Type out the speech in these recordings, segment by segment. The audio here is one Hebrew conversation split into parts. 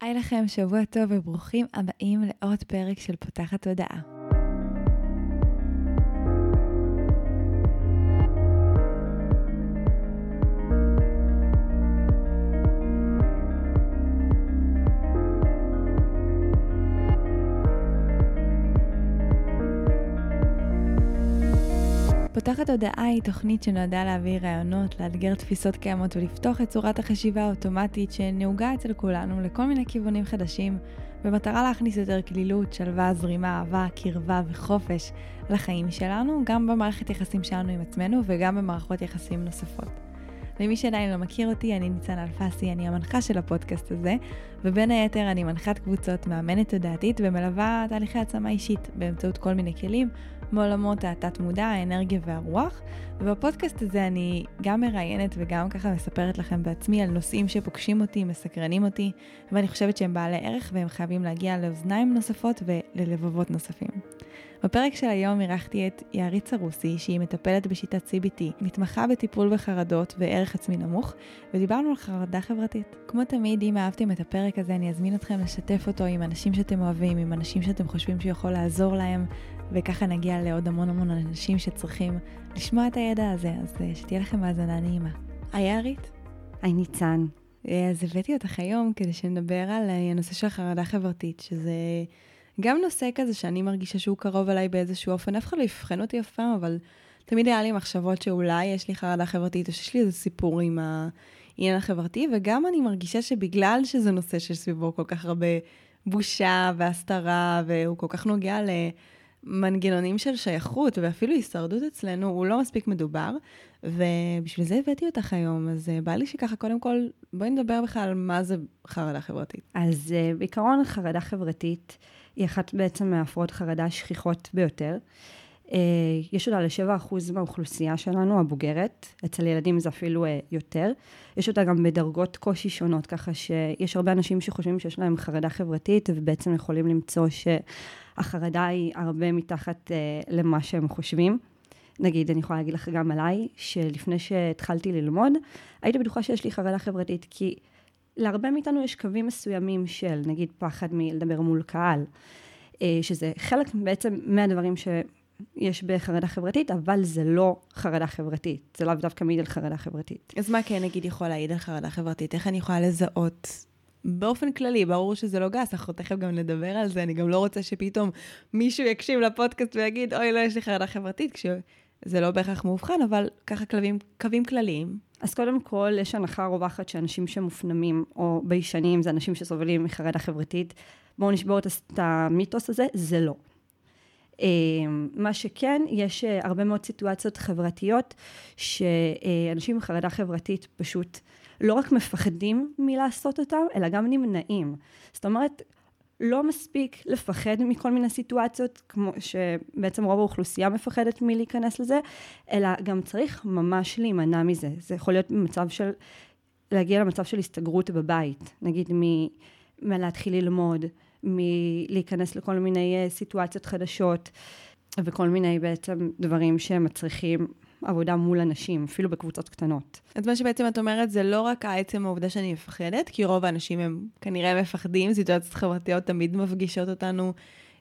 היי לכם, שבוע טוב וברוכים הבאים לעוד פרק של פותחת תודעה. פותחת הודעה היא תוכנית שנועדה להביא רעיונות, לאתגר תפיסות קיימות ולפתוח את צורת החשיבה האוטומטית שנהוגה אצל כולנו לכל מיני כיוונים חדשים, במטרה להכניס יותר כלילות, שלווה, זרימה, אהבה, קרבה וחופש לחיים שלנו, גם במערכת יחסים שלנו עם עצמנו וגם במערכות יחסים נוספות. למי שעדיין לא מכיר אותי, אני ניצן אלפסי, אני המנחה של הפודקאסט הזה, ובין היתר אני מנחת קבוצות, מאמנת תודעתית ומלווה תהליכי עצמה אישית באמצעות כל מיני כלים, מעולמות התת-מודע, האנרגיה והרוח. ובפודקאסט הזה אני גם מראיינת וגם ככה מספרת לכם בעצמי על נושאים שפוגשים אותי, מסקרנים אותי, ואני חושבת שהם בעלי ערך והם חייבים להגיע לאוזניים נוספות וללבבות נוספים. בפרק של היום אירחתי את יערית סרוסי, שהיא מטפלת בשיטת CBT, מתמחה בטיפול בחרדות וערך עצמי נמוך, ודיברנו על חרדה חברתית. כמו תמיד, אם אהבתם את הפרק הזה, אני אזמין אתכם לשתף אותו עם אנשים שאתם אוהבים, עם אנשים שאתם חושבים שיכול לעזור להם, וככה נגיע לעוד המון המון אנשים שצריכים לשמוע את הידע הזה, אז אה, שתהיה לכם האזנה נעימה. היי יערית. היי ניצן. אה, אז הבאתי אותך היום כדי שנדבר על אה, הנושא של חרדה חברתית, שזה... גם נושא כזה שאני מרגישה שהוא קרוב אליי באיזשהו אופן, אף אחד לא יבחן אותי אף פעם, אבל תמיד היה לי מחשבות שאולי יש לי חרדה חברתית, או שיש לי איזה סיפור עם העניין החברתי, וגם אני מרגישה שבגלל שזה נושא שסביבו כל כך הרבה בושה והסתרה, והוא כל כך נוגע למנגנונים של שייכות ואפילו הישרדות אצלנו, הוא לא מספיק מדובר, ובשביל זה הבאתי אותך היום, אז אה, בא לי שככה, קודם כל, בואי נדבר בכלל על מה זה חרדה חברתית. אז אה, בעיקרון חרדה חברתית, היא אחת בעצם מהפרעות חרדה השכיחות ביותר. אה, יש אותה ל-7% מהאוכלוסייה שלנו, הבוגרת, אצל ילדים זה אפילו יותר. יש אותה גם בדרגות קושי שונות, ככה שיש הרבה אנשים שחושבים שיש להם חרדה חברתית, ובעצם יכולים למצוא שהחרדה היא הרבה מתחת אה, למה שהם חושבים. נגיד, אני יכולה להגיד לך גם עליי, שלפני שהתחלתי ללמוד, הייתי בטוחה שיש לי חרדה חברתית, כי להרבה מאיתנו יש קווים מסוימים של, נגיד, פחד מלדבר מול קהל, אה, שזה חלק בעצם מהדברים שיש בחרדה חברתית, אבל זה לא חרדה חברתית. זה לאו דווקא מעיד על חרדה חברתית. אז מה כן, נגיד, יכול להעיד על חרדה חברתית? איך אני יכולה לזהות באופן כללי, ברור שזה לא גס, אנחנו תכף גם נדבר על זה, אני גם לא רוצה שפתאום מישהו יקשיב לפודקאסט ויגיד, אוי, לא, יש לי חרדה חברתית, כשזה לא בהכרח מאובחן, אבל ככה קווים, קווים כלליים. אז קודם כל, יש הנחה רווחת שאנשים שמופנמים או ביישנים זה אנשים שסובלים מחרדה חברתית. בואו נשבור את המיתוס הזה, זה לא. אמ, מה שכן, יש אה, הרבה מאוד סיטואציות חברתיות שאנשים עם חרדה חברתית פשוט לא רק מפחדים מלעשות אותם, אלא גם נמנעים. זאת אומרת, לא מספיק לפחד מכל מיני סיטואציות, כמו שבעצם רוב האוכלוסייה מפחדת מלהיכנס לזה, אלא גם צריך ממש להימנע מזה. זה יכול להיות במצב של, להגיע למצב של הסתגרות בבית, נגיד מ... מלהתחיל ללמוד, מלהיכנס לכל מיני אה, סיטואציות חדשות, וכל מיני בעצם דברים שמצריכים עבודה מול אנשים, אפילו בקבוצות קטנות. אז מה שבעצם את אומרת זה לא רק העצם העובדה שאני מפחדת, כי רוב האנשים הם כנראה מפחדים, סיטואציות חברתיות תמיד מפגישות אותנו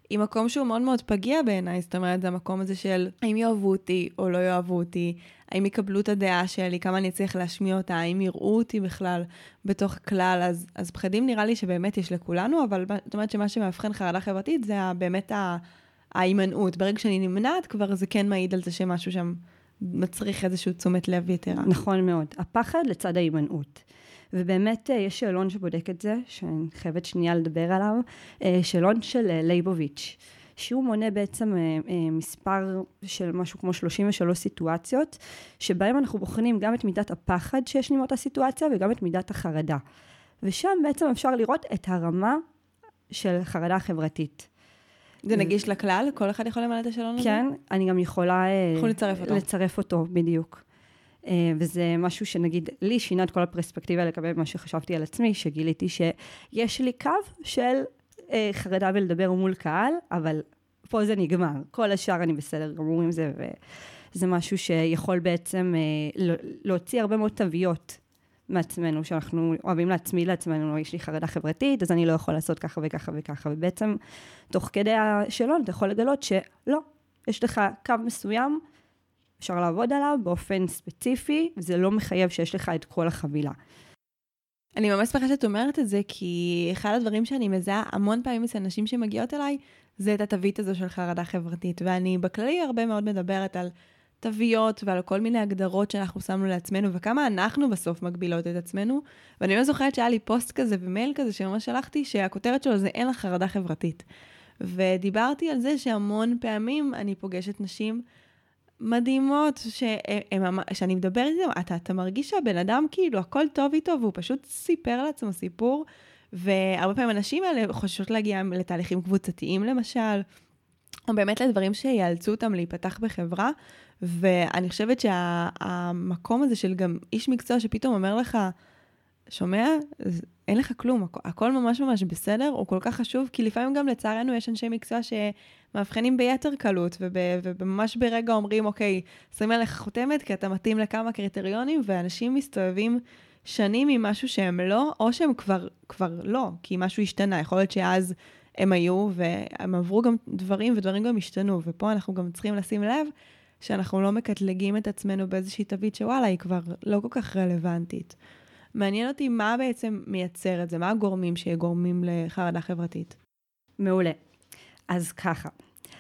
עם מקום שהוא מאוד מאוד פגיע בעיניי, זאת אומרת, זה המקום הזה של האם יאהבו אותי או לא יאהבו אותי, האם יקבלו את הדעה שלי, כמה אני אצליח להשמיע אותה, האם יראו אותי בכלל בתוך כלל, אז, אז פחדים נראה לי שבאמת יש לכולנו, אבל זאת אומרת שמה שמאבחן חרדה חברתית זה באמת ההימנעות. ברגע שאני נמנעת כבר זה כן מעיד על זה שמשהו שם מצריך איזושהי תשומת לב יתרה. נכון מאוד. הפחד לצד ההימנעות. ובאמת אה, יש שאלון שבודק את זה, שאני חייבת שנייה לדבר עליו, אה, שאלון של אה, לייבוביץ', שהוא מונה בעצם מספר של משהו כמו 33 סיטואציות, שבהם אנחנו בוחנים גם את מידת הפחד שיש לי מאותה סיטואציה וגם את מידת החרדה. ושם בעצם אפשר לראות את הרמה של חרדה חברתית. זה נגיש לכלל? כל אחד יכול למלא את השאלון הזה? כן, אני גם יכולה... יכול לצרף אותו. לצרף אותו, בדיוק. אה, וזה משהו שנגיד, לי שינה את כל הפרספקטיבה לגבי מה שחשבתי על עצמי, שגיליתי שיש לי קו של אה, חרדה ולדבר מול קהל, אבל פה זה נגמר. כל השאר אני בסדר גמור עם זה, וזה משהו שיכול בעצם אה, להוציא הרבה מאוד תוויות מעצמנו, שאנחנו אוהבים להצמיד לעצמנו, יש לי חרדה חברתית, אז אני לא יכול לעשות ככה וככה וככה, ובעצם, תוך כדי השאלון, אתה יכול לגלות שלא, יש לך קו מסוים, אפשר לעבוד עליו באופן ספציפי, זה לא מחייב שיש לך את כל החבילה. אני ממש שמחה שאת אומרת את זה, כי אחד הדברים שאני מזהה המון פעמים אצל נשים שמגיעות אליי, זה את התווית הזו של חרדה חברתית. ואני בכללי הרבה מאוד מדברת על תוויות ועל כל מיני הגדרות שאנחנו שמנו לעצמנו, וכמה אנחנו בסוף מגבילות את עצמנו. ואני לא זוכרת שהיה לי פוסט כזה ומייל כזה שממש שלחתי, שהכותרת שלו זה אין לך חרדה חברתית. ודיברתי על זה שהמון פעמים אני פוגשת נשים מדהימות, שהם, שאני מדברת איתן, אתה, אתה מרגיש שהבן אדם כאילו הכל טוב איתו, והוא פשוט סיפר לעצמו סיפור, והרבה פעמים הנשים האלה חוששות להגיע לתהליכים קבוצתיים למשל, או באמת לדברים שיאלצו אותם להיפתח בחברה, ואני חושבת שהמקום שה, הזה של גם איש מקצוע שפתאום אומר לך, שומע? אין לך כלום, הכ- הכל ממש ממש בסדר, הוא כל כך חשוב, כי לפעמים גם לצערנו יש אנשי מקצוע שמאבחנים ביתר קלות, וממש ברגע אומרים, אוקיי, שמים עליך חותמת, כי אתה מתאים לכמה קריטריונים, ואנשים מסתובבים שנים עם משהו שהם לא, או שהם כבר, כבר לא, כי משהו השתנה. יכול להיות שאז הם היו, והם עברו גם דברים, ודברים גם השתנו, ופה אנחנו גם צריכים לשים לב שאנחנו לא מקטלגים את עצמנו באיזושהי תווית שוואלה, היא כבר לא כל כך רלוונטית. מעניין אותי מה בעצם מייצר את זה, מה הגורמים שגורמים לחרדה חברתית. מעולה. אז ככה,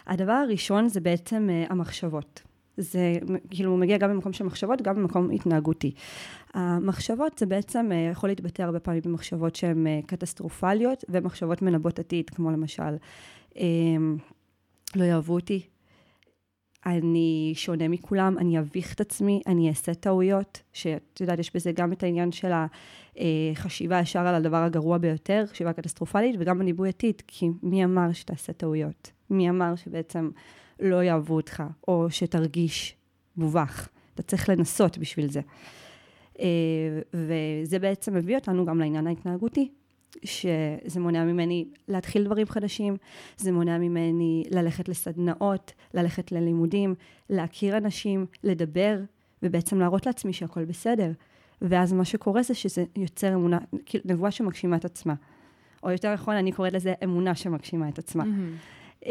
הדבר הראשון זה בעצם uh, המחשבות. זה כאילו מגיע גם במקום של מחשבות, גם במקום התנהגותי. המחשבות זה בעצם uh, יכול להתבטא הרבה פעמים במחשבות שהן uh, קטסטרופליות ומחשבות מנבאות עתיד, כמו למשל, uh, לא יאהבו אותי, אני שונה מכולם, אני אביך את עצמי, אני אעשה טעויות, שאת יודעת, יש בזה גם את העניין של החשיבה ישר על הדבר הגרוע ביותר, חשיבה קטסטרופלית, וגם הניבוי עתיד, כי מי אמר שתעשה טעויות? מי אמר שבעצם לא יאהבו אותך, או שתרגיש מובך? אתה צריך לנסות בשביל זה. אה, וזה בעצם מביא אותנו גם לעניין ההתנהגותי. שזה מונע ממני להתחיל דברים חדשים, זה מונע ממני ללכת לסדנאות, ללכת ללימודים, להכיר אנשים, לדבר, ובעצם להראות לעצמי שהכל בסדר. ואז מה שקורה זה שזה יוצר אמונה, כאילו נבואה שמגשימה את עצמה. או יותר נכון, אני קוראת לזה אמונה שמגשימה את עצמה. Mm-hmm.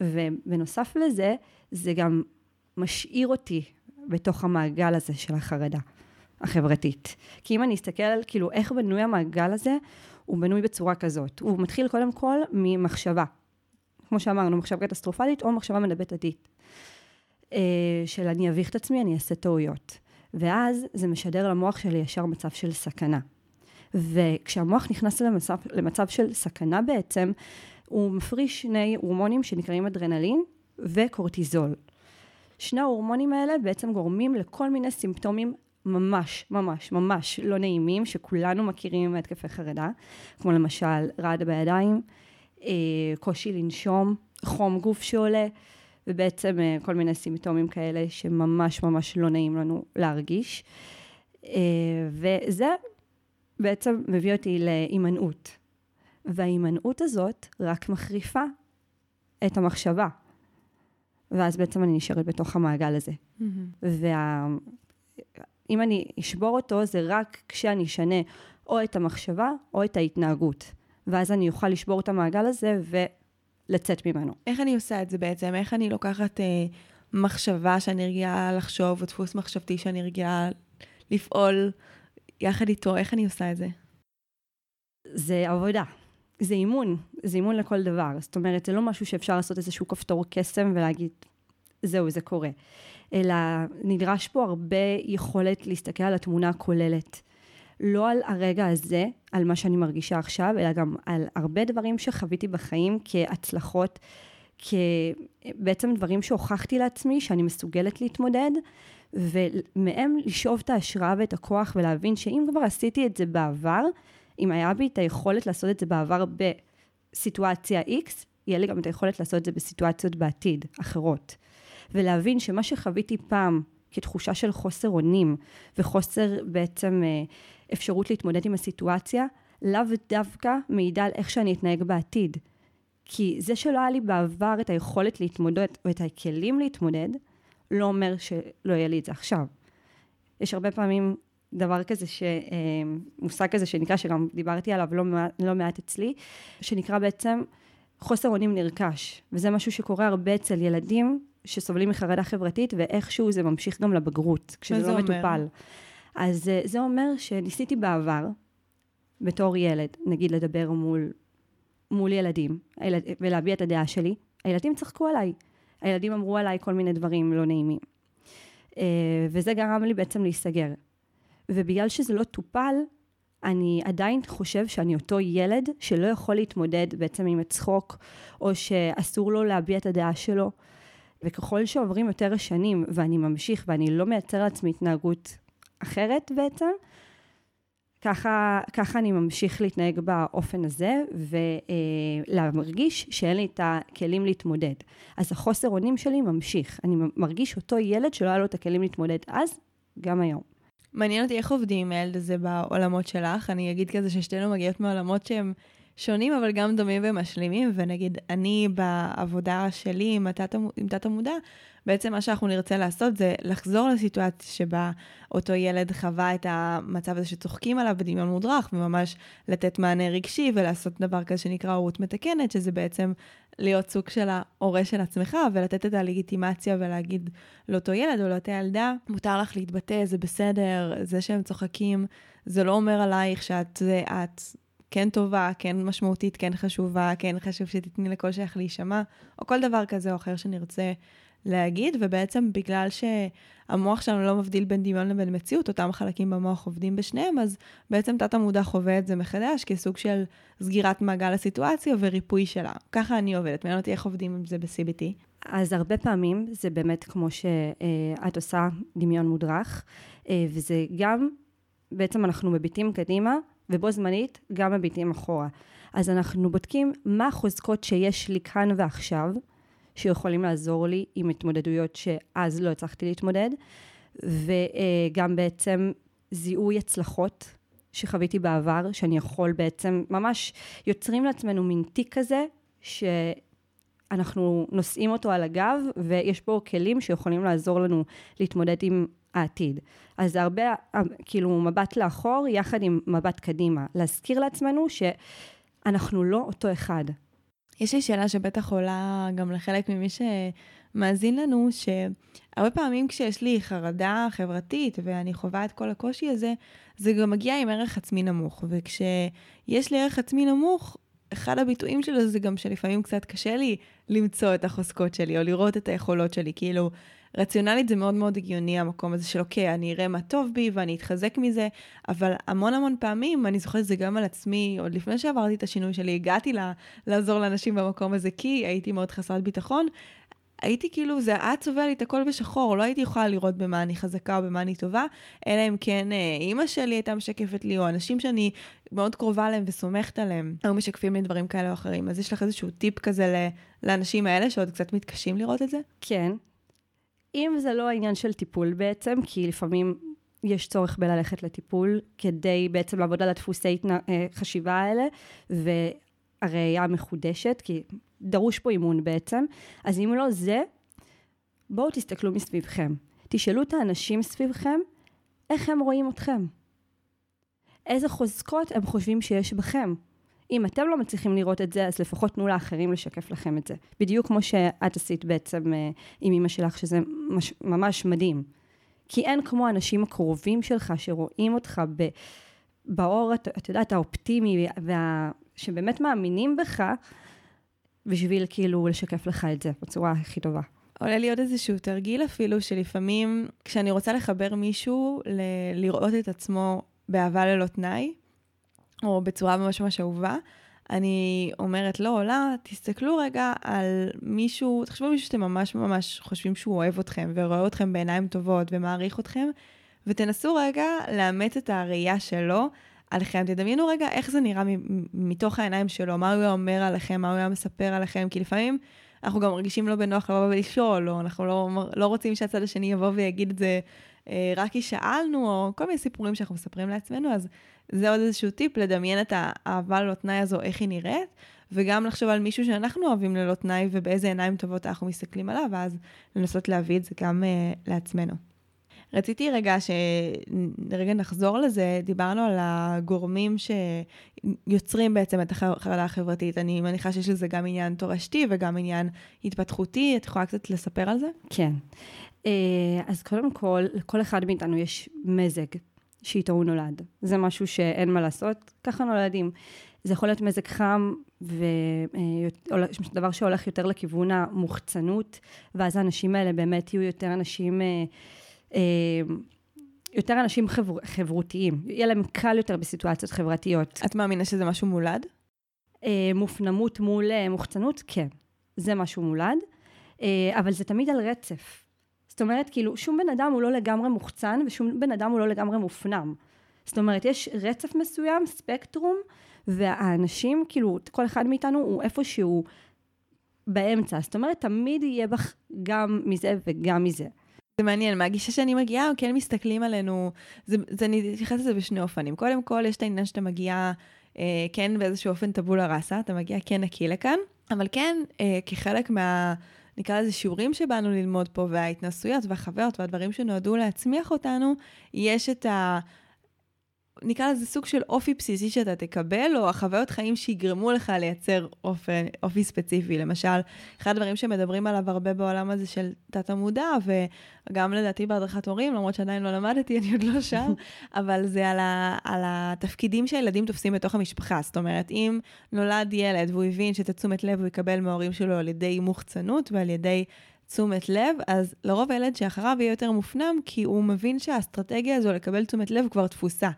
ובנוסף לזה, זה גם משאיר אותי בתוך המעגל הזה של החרדה. החברתית. כי אם אני אסתכל על כאילו איך בנוי המעגל הזה, הוא בנוי בצורה כזאת. הוא מתחיל קודם כל ממחשבה. כמו שאמרנו, מחשבה קטסטרופלית או מחשבה מדברת עתית. אה, של אני אביך את עצמי, אני אעשה טעויות. ואז זה משדר למוח שלי ישר מצב של סכנה. וכשהמוח נכנס למצב, למצב של סכנה בעצם, הוא מפריש שני הורמונים שנקראים אדרנלין וקורטיזול. שני ההורמונים האלה בעצם גורמים לכל מיני סימפטומים ממש, ממש, ממש לא נעימים, שכולנו מכירים מהתקפי חרדה, כמו למשל רעד בידיים, אה, קושי לנשום, חום גוף שעולה, ובעצם אה, כל מיני סימפטומים כאלה שממש ממש לא נעים לנו להרגיש. אה, וזה בעצם מביא אותי להימנעות. וההימנעות הזאת רק מחריפה את המחשבה. ואז בעצם אני נשארת בתוך המעגל הזה. Mm-hmm. וה... אם אני אשבור אותו, זה רק כשאני אשנה או את המחשבה או את ההתנהגות. ואז אני אוכל לשבור את המעגל הזה ולצאת ממנו. איך אני עושה את זה בעצם? איך אני לוקחת אה, מחשבה שאני רגילה לחשוב, או דפוס מחשבתי שאני רגילה לפעול יחד איתו? איך אני עושה את זה? זה עבודה. זה אימון, זה אימון לכל דבר. זאת אומרת, זה לא משהו שאפשר לעשות איזשהו כפתור קסם ולהגיד, זהו, זה קורה. אלא נדרש פה הרבה יכולת להסתכל על התמונה הכוללת. לא על הרגע הזה, על מה שאני מרגישה עכשיו, אלא גם על הרבה דברים שחוויתי בחיים כהצלחות, כבעצם דברים שהוכחתי לעצמי שאני מסוגלת להתמודד, ומהם לשאוב את ההשראה ואת הכוח ולהבין שאם כבר עשיתי את זה בעבר, אם היה בי את היכולת לעשות את זה בעבר בסיטואציה X, יהיה לי גם את היכולת לעשות את זה בסיטואציות בעתיד, אחרות. ולהבין שמה שחוויתי פעם כתחושה של חוסר אונים וחוסר בעצם אה, אפשרות להתמודד עם הסיטואציה, לאו דווקא מעידה על איך שאני אתנהג בעתיד. כי זה שלא היה לי בעבר את היכולת להתמודד או את הכלים להתמודד, לא אומר שלא יהיה לי את זה עכשיו. יש הרבה פעמים דבר כזה, ש, אה, מושג כזה שנקרא, שגם דיברתי עליו לא מעט, לא מעט אצלי, שנקרא בעצם חוסר אונים נרכש, וזה משהו שקורה הרבה אצל ילדים שסובלים מחרדה חברתית, ואיכשהו זה ממשיך גם לבגרות, כשזה לא אומר? מטופל. אז אה, זה אומר שניסיתי בעבר, בתור ילד, נגיד לדבר מול, מול ילדים, ולהביע את הדעה שלי, הילדים צחקו עליי. הילדים אמרו עליי כל מיני דברים לא נעימים. אה, וזה גרם לי בעצם להיסגר. ובגלל שזה לא טופל, אני עדיין חושב שאני אותו ילד שלא יכול להתמודד בעצם עם הצחוק, או שאסור לו להביע את הדעה שלו. וככל שעוברים יותר השנים ואני ממשיך ואני לא מייצר לעצמי התנהגות אחרת בעצם, ככה, ככה אני ממשיך להתנהג באופן הזה, ולהרגיש שאין לי את הכלים להתמודד. אז החוסר אונים שלי ממשיך. אני מרגיש אותו ילד שלא היה לו את הכלים להתמודד אז, גם היום. מעניין אותי איך עובדים עם הילד הזה בעולמות שלך. אני אגיד כזה ששתינו מגיעות מעולמות שהם שונים, אבל גם דומים ומשלימים, ונגיד, אני בעבודה שלי עם תת-המודע, בעצם מה שאנחנו נרצה לעשות זה לחזור לסיטואציה שבה אותו ילד חווה את המצב הזה שצוחקים עליו בדמיון מודרך, וממש לתת מענה רגשי ולעשות דבר כזה שנקרא הורות מתקנת, שזה בעצם להיות סוג של ההורה של עצמך, ולתת את הלגיטימציה ולהגיד לאותו ילד או לאותה ילדה, מותר לך להתבטא, זה בסדר, זה שהם צוחקים, זה לא אומר עלייך שאת זה את. כן טובה, כן משמעותית, כן חשובה, כן חשוב שתתני לכל שייך להישמע, או כל דבר כזה או אחר שנרצה להגיד, ובעצם בגלל שהמוח שלנו לא מבדיל בין דמיון לבין מציאות, אותם חלקים במוח עובדים בשניהם, אז בעצם תת המודע חווה את זה מחדש כסוג של סגירת מעגל הסיטואציה וריפוי שלה. ככה אני עובדת, מעניין אותי איך עובדים עם זה ב-CBT. אז הרבה פעמים זה באמת כמו שאת עושה דמיון מודרך, אה, וזה גם, בעצם אנחנו מביטים קדימה, ובו זמנית גם מביטים אחורה. אז אנחנו בודקים מה החוזקות שיש לי כאן ועכשיו, שיכולים לעזור לי עם התמודדויות שאז לא הצלחתי להתמודד, וגם בעצם זיהוי הצלחות שחוויתי בעבר, שאני יכול בעצם, ממש יוצרים לעצמנו מין תיק כזה, שאנחנו נושאים אותו על הגב, ויש בו כלים שיכולים לעזור לנו להתמודד עם העתיד. אז הרבה, כאילו, מבט לאחור יחד עם מבט קדימה. להזכיר לעצמנו שאנחנו לא אותו אחד. יש לי שאלה שבטח עולה גם לחלק ממי שמאזין לנו, שהרבה פעמים כשיש לי חרדה חברתית ואני חווה את כל הקושי הזה, זה גם מגיע עם ערך עצמי נמוך. וכשיש לי ערך עצמי נמוך, אחד הביטויים שלו זה גם שלפעמים קצת קשה לי למצוא את החוזקות שלי, או לראות את היכולות שלי. כאילו, רציונלית זה מאוד מאוד הגיוני המקום הזה של אוקיי, אני אראה מה טוב בי ואני אתחזק מזה, אבל המון המון פעמים, אני זוכרת את זה גם על עצמי, עוד לפני שעברתי את השינוי שלי, הגעתי לה, לעזור לאנשים במקום הזה, כי הייתי מאוד חסרת ביטחון. הייתי כאילו, זה היה צובע לי את הכל בשחור, לא הייתי יכולה לראות במה אני חזקה או במה אני טובה, אלא אם כן אה, אימא שלי הייתה משקפת לי, או אנשים שאני מאוד קרובה אליהם וסומכת עליהם, היו משקפים לי דברים כאלה או אחרים. אז יש לך איזשהו טיפ כזה לאנשים האלה שעוד קצת מתקשים לראות את זה? כן, אם זה לא העניין של טיפול בעצם, כי לפעמים יש צורך בללכת לטיפול כדי בעצם לעבוד על הדפוסי אה, חשיבה האלה, והראייה מחודשת, כי דרוש פה אימון בעצם. אז אם לא זה, בואו תסתכלו מסביבכם. תשאלו את האנשים סביבכם, איך הם רואים אתכם? איזה חוזקות הם חושבים שיש בכם? אם אתם לא מצליחים לראות את זה, אז לפחות תנו לאחרים לשקף לכם את זה. בדיוק כמו שאת עשית בעצם אה, עם אמא שלך, שזה מש, ממש מדהים. כי אין כמו האנשים הקרובים שלך שרואים אותך ב, באור, את, את יודעת, האופטימי, וה, שבאמת מאמינים בך, בשביל כאילו לשקף לך את זה בצורה הכי טובה. עולה לי עוד איזשהו תרגיל אפילו, שלפעמים כשאני רוצה לחבר מישהו ל- לראות את עצמו באהבה ללא תנאי, או בצורה ממש ממש אהובה, אני אומרת לא, לא, תסתכלו רגע על מישהו, תחשבו על מישהו שאתם ממש ממש חושבים שהוא אוהב אתכם ורואה אתכם בעיניים טובות ומעריך אתכם, ותנסו רגע לאמץ את הראייה שלו עליכם. תדמיינו רגע איך זה נראה מתוך העיניים שלו, מה הוא היה אומר עליכם, מה הוא היה מספר עליכם, כי לפעמים אנחנו גם מרגישים לא בנוח לבוא ולשאול, או אנחנו לא, לא רוצים שהצד השני יבוא ויגיד את זה אה, רק כי שאלנו, או כל מיני סיפורים שאנחנו מספרים לעצמנו, אז זה עוד איזשהו טיפ, לדמיין את האהבה ללא תנאי הזו, איך היא נראית, וגם לחשוב על מישהו שאנחנו אוהבים ללא תנאי ובאיזה עיניים טובות אנחנו מסתכלים עליו, ואז לנסות להביא את זה גם uh, לעצמנו. רציתי רגע שרגע נחזור לזה, דיברנו על הגורמים שיוצרים בעצם את החרדה החברתית. אני מניחה שיש לזה גם עניין תורשתי וגם עניין התפתחותי. את יכולה קצת לספר על זה? כן. אה, אז קודם כל, לכל אחד מאיתנו יש מזג שאיתו הוא נולד. זה משהו שאין מה לעשות, ככה נולדים. זה יכול להיות מזג חם, ודבר שהולך יותר לכיוון המוחצנות, ואז האנשים האלה באמת יהיו יותר אנשים, אה, אה, יותר אנשים חבר, חברותיים. יהיה להם קל יותר בסיטואציות חברתיות. את מאמינה שזה משהו מולד? אה, מופנמות מול מוחצנות, כן. זה משהו מולד, אבל זה תמיד על רצף. זאת אומרת, כאילו, שום בן אדם הוא לא לגמרי מוחצן, ושום בן אדם הוא לא לגמרי מופנם. זאת אומרת, יש רצף מסוים, ספקטרום, והאנשים, כאילו, כל אחד מאיתנו הוא איפשהו באמצע. זאת אומרת, תמיד יהיה בך גם מזה וגם מזה. זה מעניין, מהגישה שאני מגיעה, כן מסתכלים עלינו, זה, זה, אני אתייחס לזה בשני אופנים. קודם כל, יש את העניין שאתה מגיע, אה, כן, באיזשהו אופן טבולה ראסה, אתה מגיע כן נקי לכאן, אבל כן, אה, כחלק מה... נקרא לזה שיעורים שבאנו ללמוד פה, וההתנסויות והחוויות והדברים שנועדו להצמיח אותנו, יש את ה... נקרא לזה סוג של אופי בסיסי שאתה תקבל, או החוויות חיים שיגרמו לך לייצר אופן, אופי ספציפי. למשל, אחד הדברים שמדברים עליו הרבה בעולם הזה של תת-המודע, וגם לדעתי בהדרכת הורים, למרות שעדיין לא למדתי, אני עוד לא שם, אבל זה על, ה, על התפקידים שהילדים תופסים בתוך המשפחה. זאת אומרת, אם נולד ילד והוא הבין שאת התשומת לב הוא יקבל מההורים שלו על ידי מוחצנות ועל ידי תשומת לב, אז לרוב הילד שאחריו יהיה יותר מופנם, כי הוא מבין שהאסטרטגיה הזו לקבל תשומת לב כבר תפוסה.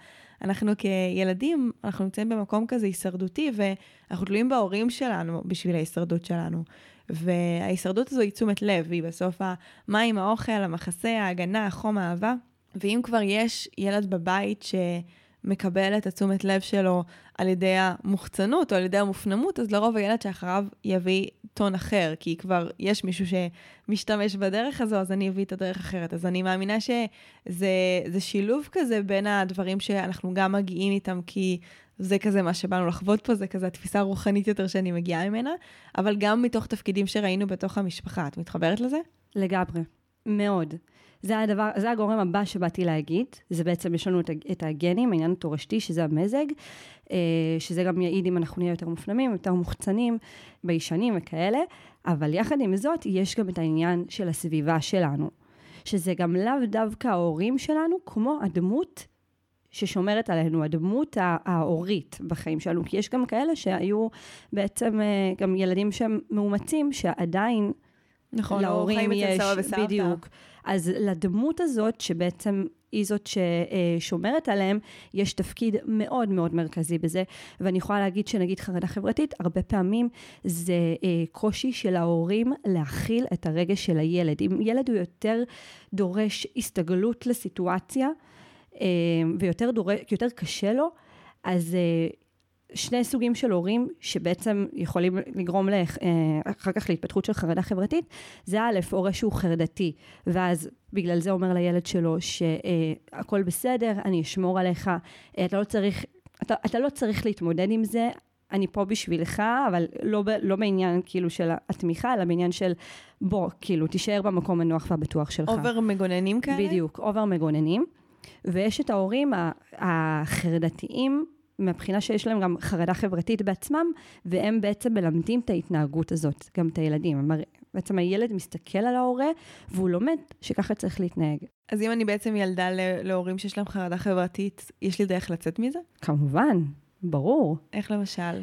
אנחנו כילדים, אנחנו נמצאים במקום כזה הישרדותי, ואנחנו תלויים בהורים שלנו בשביל ההישרדות שלנו. וההישרדות הזו היא תשומת לב, היא בסוף המים, האוכל, המחסה, ההגנה, החום, האהבה. ואם כבר יש ילד בבית ש... מקבל את התשומת לב שלו על ידי המוחצנות או על ידי המופנמות, אז לרוב הילד שאחריו יביא טון אחר, כי כבר יש מישהו שמשתמש בדרך הזו, אז אני אביא את הדרך אחרת. אז אני מאמינה שזה שילוב כזה בין הדברים שאנחנו גם מגיעים איתם, כי זה כזה מה שבאנו לחוות פה, זה כזה התפיסה הרוחנית יותר שאני מגיעה ממנה, אבל גם מתוך תפקידים שראינו בתוך המשפחה. את מתחברת לזה? לגמרי, מאוד. זה הדבר, זה הגורם הבא שבאתי להגיד, זה בעצם, יש לנו את הגנים, העניין התורשתי, שזה המזג, אה, שזה גם יעיד אם אנחנו נהיה יותר מופנמים, יותר מוחצנים, ביישנים וכאלה, אבל יחד עם זאת, יש גם את העניין של הסביבה שלנו, שזה גם לאו דווקא ההורים שלנו, כמו הדמות ששומרת עלינו, הדמות ההורית בחיים שלנו, כי יש גם כאלה שהיו בעצם אה, גם ילדים שהם מאומצים, שעדיין נכון, להורים יש, בדיוק. אז לדמות הזאת, שבעצם היא זאת ששומרת עליהם, יש תפקיד מאוד מאוד מרכזי בזה. ואני יכולה להגיד שנגיד חרדה חברתית, הרבה פעמים זה אה, קושי של ההורים להכיל את הרגש של הילד. אם ילד הוא יותר דורש הסתגלות לסיטואציה, אה, ויותר דורש, יותר קשה לו, אז אה, שני סוגים של הורים שבעצם יכולים לגרום לאח, אה, אחר כך להתפתחות של חרדה חברתית, זה א', הורה שהוא חרדתי, ואז בגלל זה אומר לילד שלו שהכל בסדר, אני אשמור עליך, אה, אתה לא צריך, אתה, אתה לא צריך להתמודד עם זה, אני פה בשבילך, אבל לא, לא בעניין כאילו של התמיכה, אלא בעניין של בוא, כאילו, תישאר במקום הנוח והבטוח שלך. over מגוננים כאלה? בדיוק, over מגוננים. ויש את ההורים החרדתיים, מהבחינה שיש להם גם חרדה חברתית בעצמם, והם בעצם מלמדים את ההתנהגות הזאת, גם את הילדים. בעצם הילד מסתכל על ההורה, והוא לומד שככה צריך להתנהג. אז אם אני בעצם ילדה להורים שיש להם חרדה חברתית, יש לי דרך לצאת מזה? כמובן, ברור. איך למשל?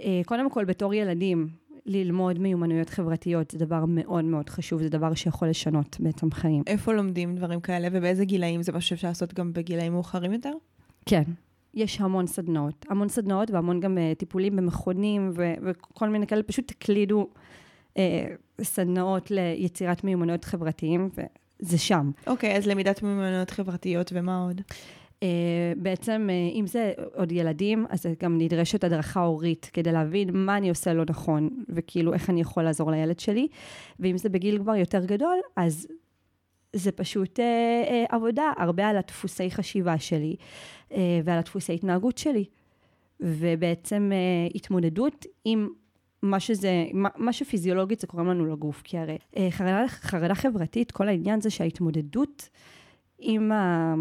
אה, קודם כל, בתור ילדים, ללמוד מיומנויות חברתיות זה דבר מאוד מאוד חשוב, זה דבר שיכול לשנות בעצם חיים. איפה לומדים דברים כאלה ובאיזה גילאים זה משהו שאפשר לעשות גם בגילאים מאוחרים יותר? כן, יש המון סדנאות, המון סדנאות והמון גם uh, טיפולים במכונים ו- וכל מיני כאלה, פשוט תקלידו uh, סדנאות ליצירת מיומנויות חברתיים, וזה שם. אוקיי, okay, אז למידת מיומנויות חברתיות ומה עוד? Uh, בעצם, uh, אם זה עוד ילדים, אז גם נדרשת הדרכה הורית כדי להבין מה אני עושה לא נכון, וכאילו איך אני יכול לעזור לילד שלי. ואם זה בגיל כבר יותר גדול, אז זה פשוט אה, אה, עבודה הרבה על הדפוסי חשיבה שלי אה, ועל הדפוסי התנהגות שלי. ובעצם אה, התמודדות עם מה שזה, מה, מה שפיזיולוגית זה קוראים לנו לגוף, כי הרי אה, חרדה, חרדה חברתית, כל העניין זה שההתמודדות עם, ה...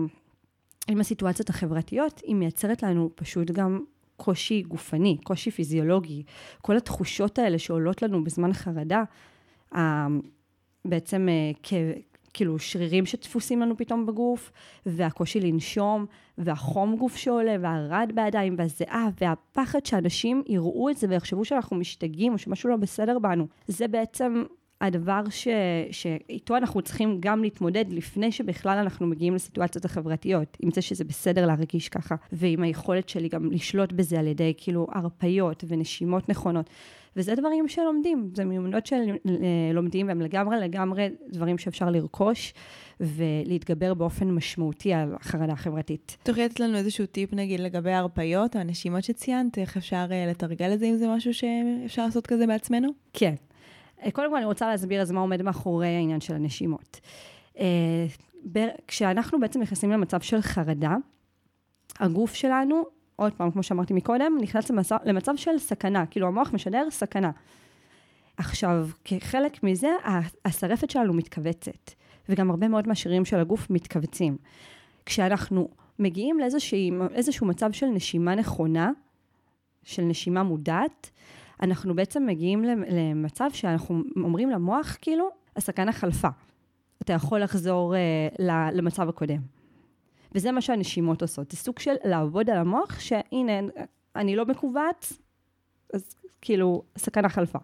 עם הסיטואציות החברתיות, היא מייצרת לנו פשוט גם קושי גופני, קושי פיזיולוגי. כל התחושות האלה שעולות לנו בזמן חרדה, בעצם כ... כאילו שרירים שדפוסים לנו פתאום בגוף, והקושי לנשום, והחום גוף שעולה, והרעד בידיים, והזיעה, והפחד שאנשים יראו את זה ויחשבו שאנחנו משתגעים, או שמשהו לא בסדר בנו. זה בעצם הדבר ש... שאיתו אנחנו צריכים גם להתמודד לפני שבכלל אנחנו מגיעים לסיטואציות החברתיות, עם זה שזה בסדר להרגיש ככה, ועם היכולת שלי גם לשלוט בזה על ידי כאילו הרפיות ונשימות נכונות. וזה דברים שלומדים, זה מיומנות שלומדים והם לגמרי לגמרי דברים שאפשר לרכוש ולהתגבר באופן משמעותי על החרדה החברתית. תוכלי לתת לנו איזשהו טיפ נגיד לגבי ההרפיות או הנשימות שציינת, איך אפשר uh, לתרגל את זה אם זה משהו שאפשר לעשות כזה בעצמנו? כן. אה, קודם כל אני רוצה להסביר אז מה עומד מאחורי העניין של הנשימות. כשאנחנו בעצם נכנסים למצב של חרדה, הגוף שלנו עוד פעם, כמו שאמרתי מקודם, נכנס למצב, למצב של סכנה, כאילו המוח משדר סכנה. עכשיו, כחלק מזה, השרפת שלנו מתכווצת, וגם הרבה מאוד מהשרירים של הגוף מתכווצים. כשאנחנו מגיעים לאיזשהו מצב של נשימה נכונה, של נשימה מודעת, אנחנו בעצם מגיעים למצב שאנחנו אומרים למוח, כאילו, הסכנה חלפה. אתה יכול לחזור uh, למצב הקודם. וזה מה שהנשימות עושות. זה סוג של לעבוד על המוח, שהנה, אני לא מקווץ, אז כאילו, סכנה חלפה.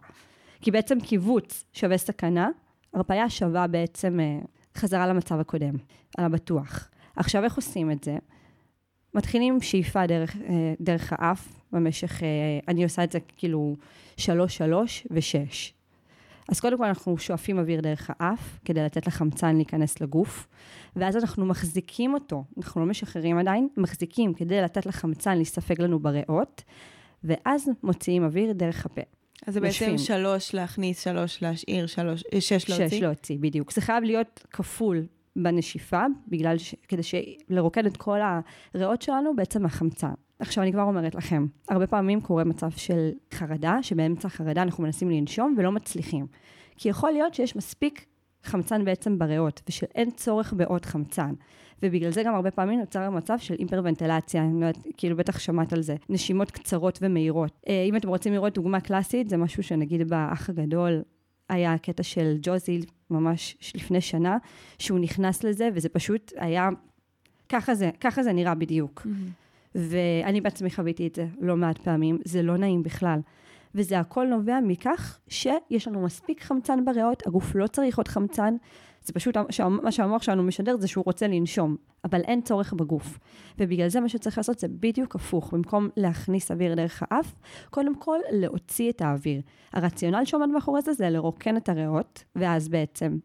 כי בעצם קיבוץ שווה סכנה, הרפאיה שווה בעצם אה, חזרה למצב הקודם, על הבטוח. עכשיו, איך עושים את זה? מתחילים שאיפה דרך, אה, דרך האף, במשך, אה, אני עושה את זה כאילו שלוש, שלוש ושש. אז קודם כל אנחנו שואפים אוויר דרך האף, כדי לתת לחמצן להיכנס לגוף, ואז אנחנו מחזיקים אותו, אנחנו לא משחררים עדיין, מחזיקים כדי לתת לחמצן להסתפק לנו בריאות, ואז מוציאים אוויר דרך הפה. אז זה בעצם שלוש להכניס, שלוש להשאיר, שלוש, אה, שש להוציא? שש להוציא, בדיוק. זה חייב להיות כפול בנשיפה, בגלל ש... כדי ש... לרוקד את כל הריאות שלנו בעצם מהחמצן. עכשיו, אני כבר אומרת לכם, הרבה פעמים קורה מצב של חרדה, שבאמצע החרדה אנחנו מנסים לנשום ולא מצליחים. כי יכול להיות שיש מספיק חמצן בעצם בריאות, ושאין צורך בעוד חמצן. ובגלל זה גם הרבה פעמים נוצר המצב של היפרוונטלציה, אני לא יודעת, כאילו בטח שמעת על זה, נשימות קצרות ומהירות. אה, אם אתם רוצים לראות דוגמה קלאסית, זה משהו שנגיד באח הגדול היה הקטע של ג'וזי ממש לפני שנה, שהוא נכנס לזה, וזה פשוט היה, ככה זה, ככה זה נראה בדיוק. Mm-hmm. ואני בעצמי חוויתי את זה לא מעט פעמים, זה לא נעים בכלל. וזה הכל נובע מכך שיש לנו מספיק חמצן בריאות, הגוף לא צריך עוד חמצן, זה פשוט מה שהמוח שלנו משדר זה שהוא רוצה לנשום, אבל אין צורך בגוף. ובגלל זה מה שצריך לעשות זה בדיוק הפוך, במקום להכניס אוויר דרך האף, קודם כל להוציא את האוויר. הרציונל שעומד מאחורי זה זה לרוקן את הריאות, ואז בעצם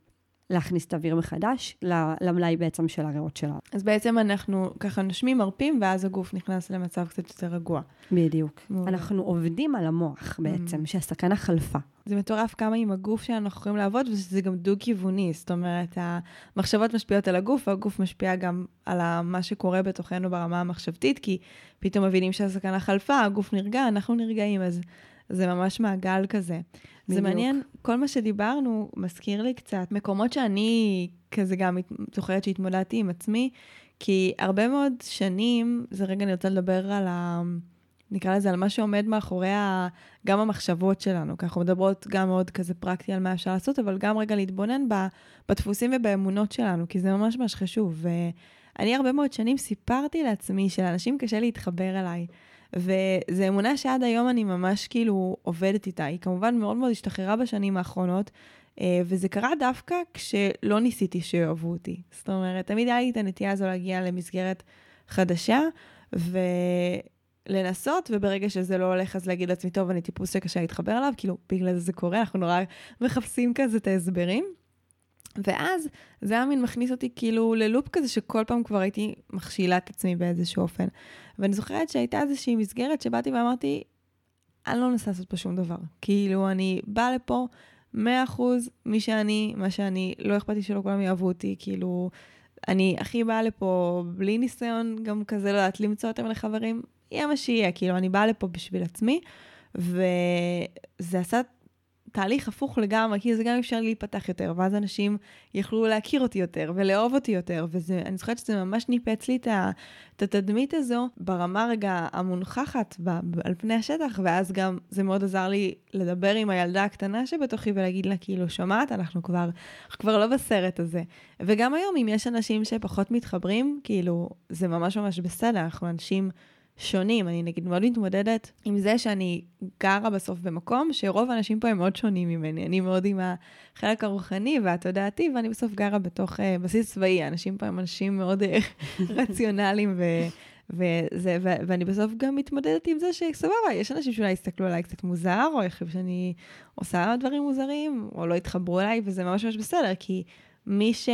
להכניס את האוויר מחדש למלאי בעצם של הריאות שלנו. אז בעצם אנחנו ככה נושמים, מרפים, ואז הגוף נכנס למצב קצת יותר רגוע. בדיוק. מעולה. אנחנו עובדים על המוח בעצם, mm. שהסכנה חלפה. זה מטורף כמה עם הגוף שאנחנו יכולים לעבוד, וזה גם דו-כיווני. זאת אומרת, המחשבות משפיעות על הגוף, והגוף משפיע גם על מה שקורה בתוכנו ברמה המחשבתית, כי פתאום מבינים שהסכנה חלפה, הגוף נרגע, אנחנו נרגעים, אז זה ממש מעגל כזה. בדיוק. זה מעניין, כל מה שדיברנו מזכיר לי קצת מקומות שאני כזה גם זוכרת שהתמודדתי עם עצמי, כי הרבה מאוד שנים, זה רגע אני רוצה לדבר על ה... נקרא לזה, על מה שעומד מאחורי ה, גם המחשבות שלנו, כי אנחנו מדברות גם מאוד כזה פרקטי על מה אפשר לעשות, אבל גם רגע להתבונן ב, בדפוסים ובאמונות שלנו, כי זה ממש ממש חשוב. ואני הרבה מאוד שנים סיפרתי לעצמי שלאנשים קשה להתחבר אליי. וזו אמונה שעד היום אני ממש כאילו עובדת איתה. היא כמובן מאוד מאוד השתחררה בשנים האחרונות, אה, וזה קרה דווקא כשלא ניסיתי שאוהבו אותי. זאת אומרת, תמיד היה לי את הנטייה הזו להגיע למסגרת חדשה, ולנסות, וברגע שזה לא הולך, אז להגיד לעצמי, טוב, אני טיפוס שקשה להתחבר אליו, כאילו, בגלל זה זה קורה, אנחנו נורא מחפשים כזה את ההסברים. ואז זה היה מין מכניס אותי כאילו ללופ כזה שכל פעם כבר הייתי מכשילה את עצמי באיזשהו אופן. ואני זוכרת שהייתה איזושהי מסגרת שבאתי ואמרתי, אני לא מנסה לעשות פה שום דבר. כאילו, אני באה לפה 100% מי שאני, מה שאני, לא אכפת לי שלא כולם יאהבו אותי, כאילו, אני הכי באה לפה בלי ניסיון גם כזה, לא יודעת, למצוא יותר מלא חברים, יהיה מה שיהיה, כאילו, אני באה לפה בשביל עצמי, וזה עשה תהליך הפוך לגמרי, כי זה גם אפשר להיפתח יותר, ואז אנשים יכלו להכיר אותי יותר ולאהוב אותי יותר, ואני זוכרת שזה ממש ניפץ לי את התדמית הזו ברמה רגע המונחחת ב, ב, על פני השטח, ואז גם זה מאוד עזר לי לדבר עם הילדה הקטנה שבתוכי ולהגיד לה, כאילו, שומעת, אנחנו כבר, אנחנו כבר לא בסרט הזה. וגם היום, אם יש אנשים שפחות מתחברים, כאילו, זה ממש ממש בסדר, אנחנו אנשים... שונים. אני נגיד מאוד מתמודדת עם זה שאני גרה בסוף במקום שרוב האנשים פה הם מאוד שונים ממני. אני מאוד עם החלק הרוחני והתודעתי, ואני בסוף גרה בתוך uh, בסיס צבאי. האנשים פה הם אנשים מאוד uh, רציונליים ו... וזה, ו- ואני בסוף גם מתמודדת עם זה שסבבה, יש אנשים שאולי יסתכלו עליי קצת מוזר, או יחשבו שאני עושה דברים מוזרים, או לא יתחברו אליי, וזה ממש ממש בסדר, כי מי ש...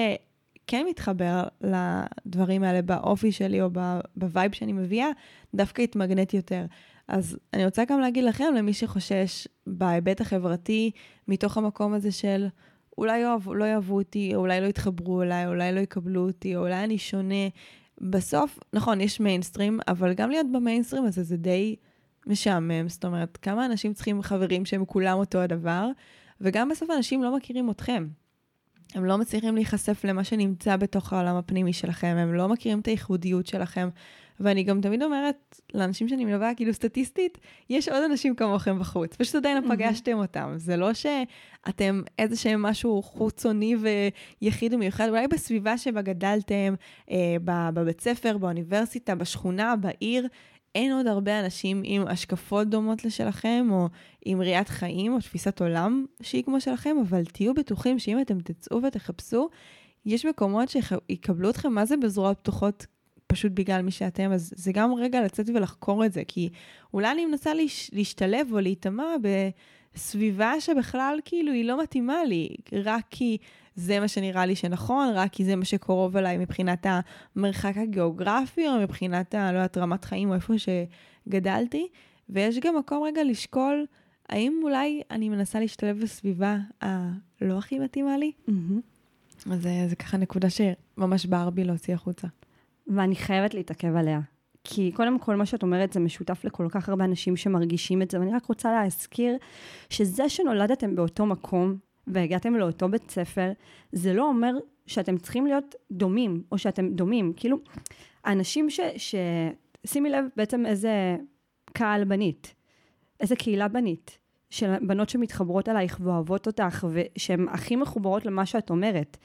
כן מתחבר לדברים האלה באופי שלי או ב vibe שאני מביאה, דווקא יתמגנט יותר. אז אני רוצה גם להגיד לכם, למי שחושש בהיבט החברתי, מתוך המקום הזה של אולי יאהב, לא יאהבו אותי, או אולי לא יתחברו אליי, אולי לא יקבלו אותי, או אולי אני שונה. בסוף, נכון, יש מיינסטרים, אבל גם להיות במיינסטרים הזה זה די משעמם. זאת אומרת, כמה אנשים צריכים חברים שהם כולם אותו הדבר, וגם בסוף אנשים לא מכירים אתכם. הם לא מצליחים להיחשף למה שנמצא בתוך העולם הפנימי שלכם, הם לא מכירים את הייחודיות שלכם. ואני גם תמיד אומרת לאנשים שאני מלווה, כאילו סטטיסטית, יש עוד אנשים כמוכם בחוץ, פשוט עדיין לא פגשתם אותם. זה לא שאתם איזה שהם משהו חוצוני ויחיד ומיוחד, אולי בסביבה שבה גדלתם, אה, בבית ספר, באוניברסיטה, בשכונה, בעיר, אין עוד הרבה אנשים עם השקפות דומות לשלכם, או עם ראיית חיים, או תפיסת עולם שהיא כמו שלכם, אבל תהיו בטוחים שאם אתם תצאו ותחפשו, יש מקומות שיקבלו אתכם. מה זה בזרועות פתוחות פשוט בגלל מי שאתם, אז זה גם רגע לצאת ולחקור את זה, כי אולי אני מנסה להש, להשתלב או להיטמע בסביבה שבכלל כאילו היא לא מתאימה לי, רק כי זה מה שנראה לי שנכון, רק כי זה מה שקרוב אליי מבחינת המרחק הגיאוגרפי, או מבחינת, ה, לא יודעת, רמת חיים, או איפה שגדלתי. ויש גם מקום רגע לשקול, האם אולי אני מנסה להשתלב בסביבה הלא הכי מתאימה לי? Mm-hmm. אז זה, זה ככה נקודה שממש בער בי להוציא החוצה. ואני חייבת להתעכב עליה. כי קודם כל, מה שאת אומרת זה משותף לכל כך הרבה אנשים שמרגישים את זה, ואני רק רוצה להזכיר שזה שנולדתם באותו מקום, והגעתם לאותו בית ספר, זה לא אומר שאתם צריכים להיות דומים, או שאתם דומים. כאילו, האנשים ש... ש... שימי לב בעצם איזה קהל בנית, איזה קהילה בנית, של בנות שמתחברות אלייך ואוהבות אותך, ושהן הכי מחוברות למה שאת אומרת.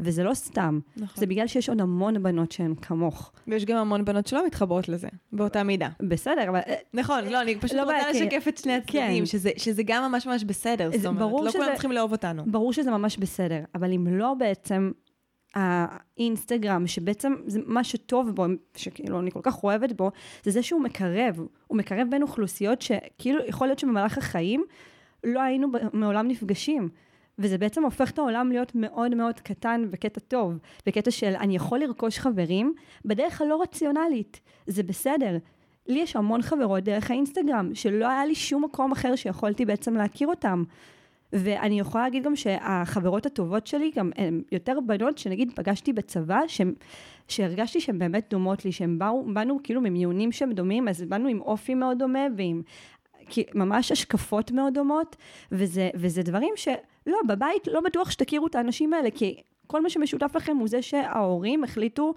וזה לא סתם, נכון. זה בגלל שיש עוד המון בנות שהן כמוך. ויש גם המון בנות שלא מתחברות לזה, באותה מידה. בסדר, אבל... נכון, לא, אני פשוט לא רוצה לשקף את שני הצדדים, כן. שזה, שזה גם ממש ממש בסדר, זאת אומרת, לא שזה, כולם צריכים לאהוב אותנו. ברור שזה ממש בסדר, אבל אם לא בעצם האינסטגרם, שבעצם זה מה שטוב בו, שכאילו אני כל כך אוהבת בו, זה זה שהוא מקרב, הוא מקרב בין אוכלוסיות שכאילו יכול להיות שבמהלך החיים לא היינו מעולם נפגשים. וזה בעצם הופך את העולם להיות מאוד מאוד קטן בקטע טוב, בקטע של אני יכול לרכוש חברים בדרך הלא רציונלית, זה בסדר. לי יש המון חברות דרך האינסטגרם, שלא היה לי שום מקום אחר שיכולתי בעצם להכיר אותם. ואני יכולה להגיד גם שהחברות הטובות שלי גם הן יותר בנות שנגיד פגשתי בצבא, שהם, שהרגשתי שהן באמת דומות לי, שהן באו, באנו כאילו ממיונים שהם דומים, אז באנו עם אופי מאוד דומה ועם ממש השקפות מאוד דומות, וזה, וזה דברים ש... לא, בבית לא בטוח שתכירו את האנשים האלה, כי כל מה שמשותף לכם הוא זה שההורים החליטו